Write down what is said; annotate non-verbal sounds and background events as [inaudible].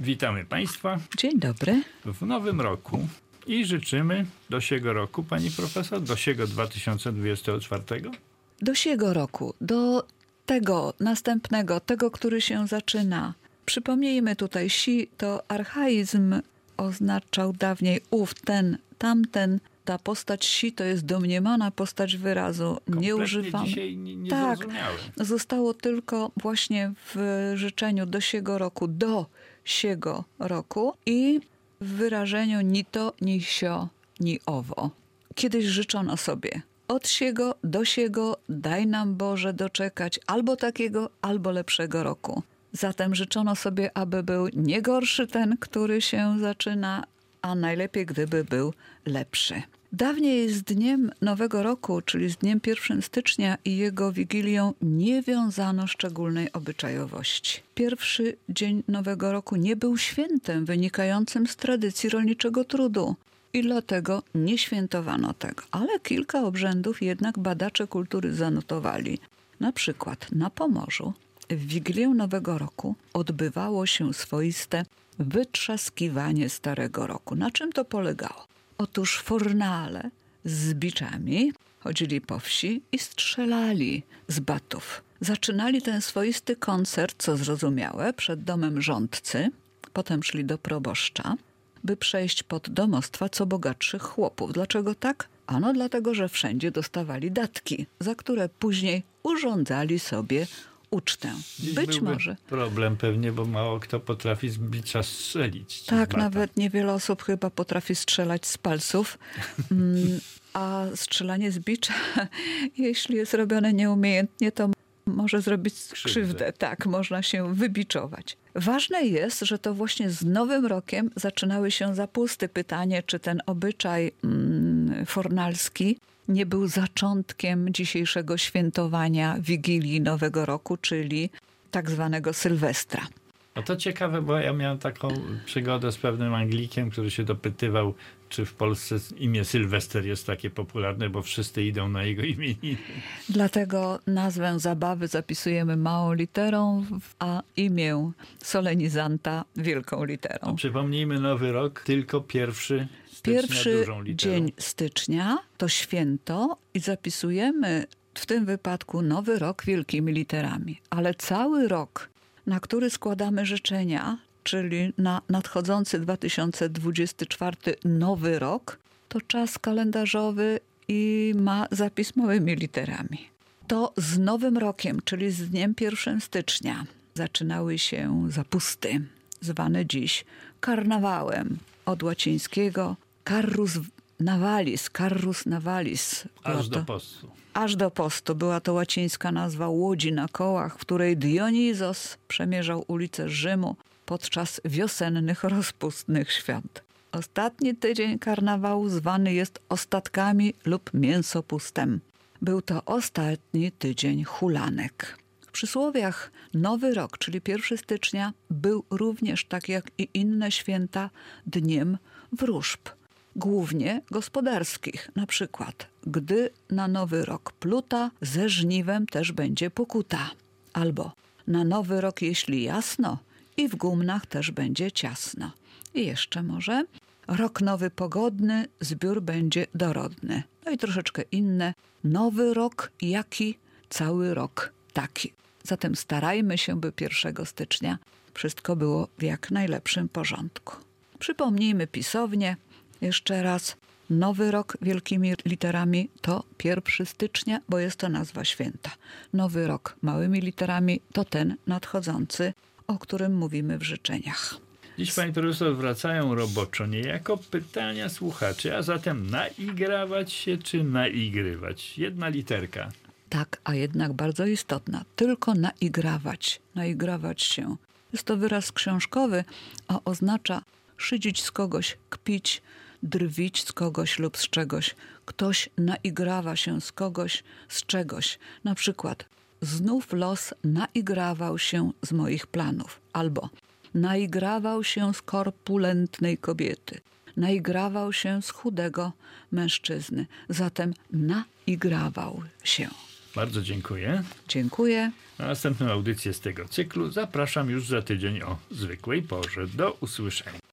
Witamy Państwa Dzień dobry. w nowym roku i życzymy do siego roku, Pani Profesor, do siego 2024. Do siego roku, do tego następnego, tego, który się zaczyna. Przypomnijmy tutaj, si to archaizm oznaczał dawniej ów, ten, tamten. Ta postać si to jest domniemana postać wyrazu. Nie używamy. dzisiaj nie- tak, zostało tylko właśnie w życzeniu do siego roku, do siego roku i w wyrażeniu ni to, ni sio, ni owo. Kiedyś życzono sobie od siego do siego, daj nam Boże doczekać albo takiego, albo lepszego roku. Zatem życzono sobie, aby był nie gorszy ten, który się zaczyna, a najlepiej gdyby był lepszy. Dawniej z dniem Nowego Roku, czyli z dniem 1 stycznia i jego wigilią, nie wiązano szczególnej obyczajowości. Pierwszy dzień Nowego Roku nie był świętem wynikającym z tradycji rolniczego trudu i dlatego nie świętowano tego. Ale kilka obrzędów jednak badacze kultury zanotowali. Na przykład na Pomorzu w Wigilię Nowego Roku odbywało się swoiste wytrzaskiwanie Starego Roku. Na czym to polegało? Otóż fornale z biczami chodzili po wsi i strzelali z batów. Zaczynali ten swoisty koncert, co zrozumiałe, przed domem rządcy, potem szli do proboszcza, by przejść pod domostwa co bogatszych chłopów. Dlaczego tak? Ano dlatego, że wszędzie dostawali datki, za które później urządzali sobie ucztę. Dziś Być może. Problem pewnie, bo mało kto potrafi z bicza strzelić. Tak, nawet niewiele osób chyba potrafi strzelać z palców. Mm, A strzelanie z bicza, [laughs] jeśli jest robione nieumiejętnie, to może zrobić krzywdę. Krzywdę. Tak, można się wybiczować. Ważne jest, że to właśnie z Nowym Rokiem zaczynały się zapusty. Pytanie, czy ten obyczaj mm, fornalski nie był zaczątkiem dzisiejszego świętowania Wigilii Nowego Roku, czyli tak zwanego Sylwestra. No to ciekawe, bo ja miałem taką przygodę z pewnym Anglikiem, który się dopytywał, czy w Polsce imię Sylwester jest takie popularne, bo wszyscy idą na jego imieniny. Dlatego nazwę zabawy zapisujemy małą literą, a imię solenizanta wielką literą. Przypomnijmy nowy rok, tylko pierwszy stycznia Pierwszy dzień stycznia to święto i zapisujemy w tym wypadku nowy rok wielkimi literami. Ale cały rok, na który składamy życzenia, czyli na nadchodzący 2024 nowy rok, to czas kalendarzowy i ma zapis małymi literami. To z nowym rokiem, czyli z dniem 1 stycznia, zaczynały się zapusty, zwane dziś karnawałem od łacińskiego carrus navalis, carrus navalis. Aż do postu. Aż do postu była to łacińska nazwa łodzi na kołach, w której Dionizos przemierzał ulice Rzymu podczas wiosennych, rozpustnych świąt. Ostatni tydzień karnawału zwany jest ostatkami lub mięsopustem. Był to ostatni tydzień hulanek. W przysłowiach Nowy Rok, czyli 1 stycznia, był również, tak jak i inne święta, dniem wróżb głównie gospodarskich. Na przykład, gdy na nowy rok pluta, ze żniwem też będzie pokuta. Albo na nowy rok, jeśli jasno, i w gumnach też będzie ciasno. I jeszcze może, rok nowy pogodny, zbiór będzie dorodny. No i troszeczkę inne, nowy rok jaki, cały rok taki. Zatem starajmy się, by 1 stycznia wszystko było w jak najlepszym porządku. Przypomnijmy pisownie jeszcze raz. Nowy rok wielkimi literami to 1 stycznia, bo jest to nazwa święta. Nowy rok małymi literami to ten nadchodzący, o którym mówimy w życzeniach. Dziś, Pani Profesor, wracają roboczo niejako pytania słuchaczy, a zatem naigrawać się czy naigrywać? Jedna literka. Tak, a jednak bardzo istotna. Tylko naigrawać, naigrawać się. Jest to wyraz książkowy, a oznacza szydzić z kogoś, kpić, drwić z kogoś lub z czegoś. Ktoś naigrawa się z kogoś, z czegoś. Na przykład, znów los naigrawał się z moich planów. Albo naigrawał się z korpulentnej kobiety. Naigrawał się z chudego mężczyzny. Zatem naigrawał się. Bardzo dziękuję. Dziękuję. Na następną audycję z tego cyklu zapraszam już za tydzień o zwykłej porze. Do usłyszenia.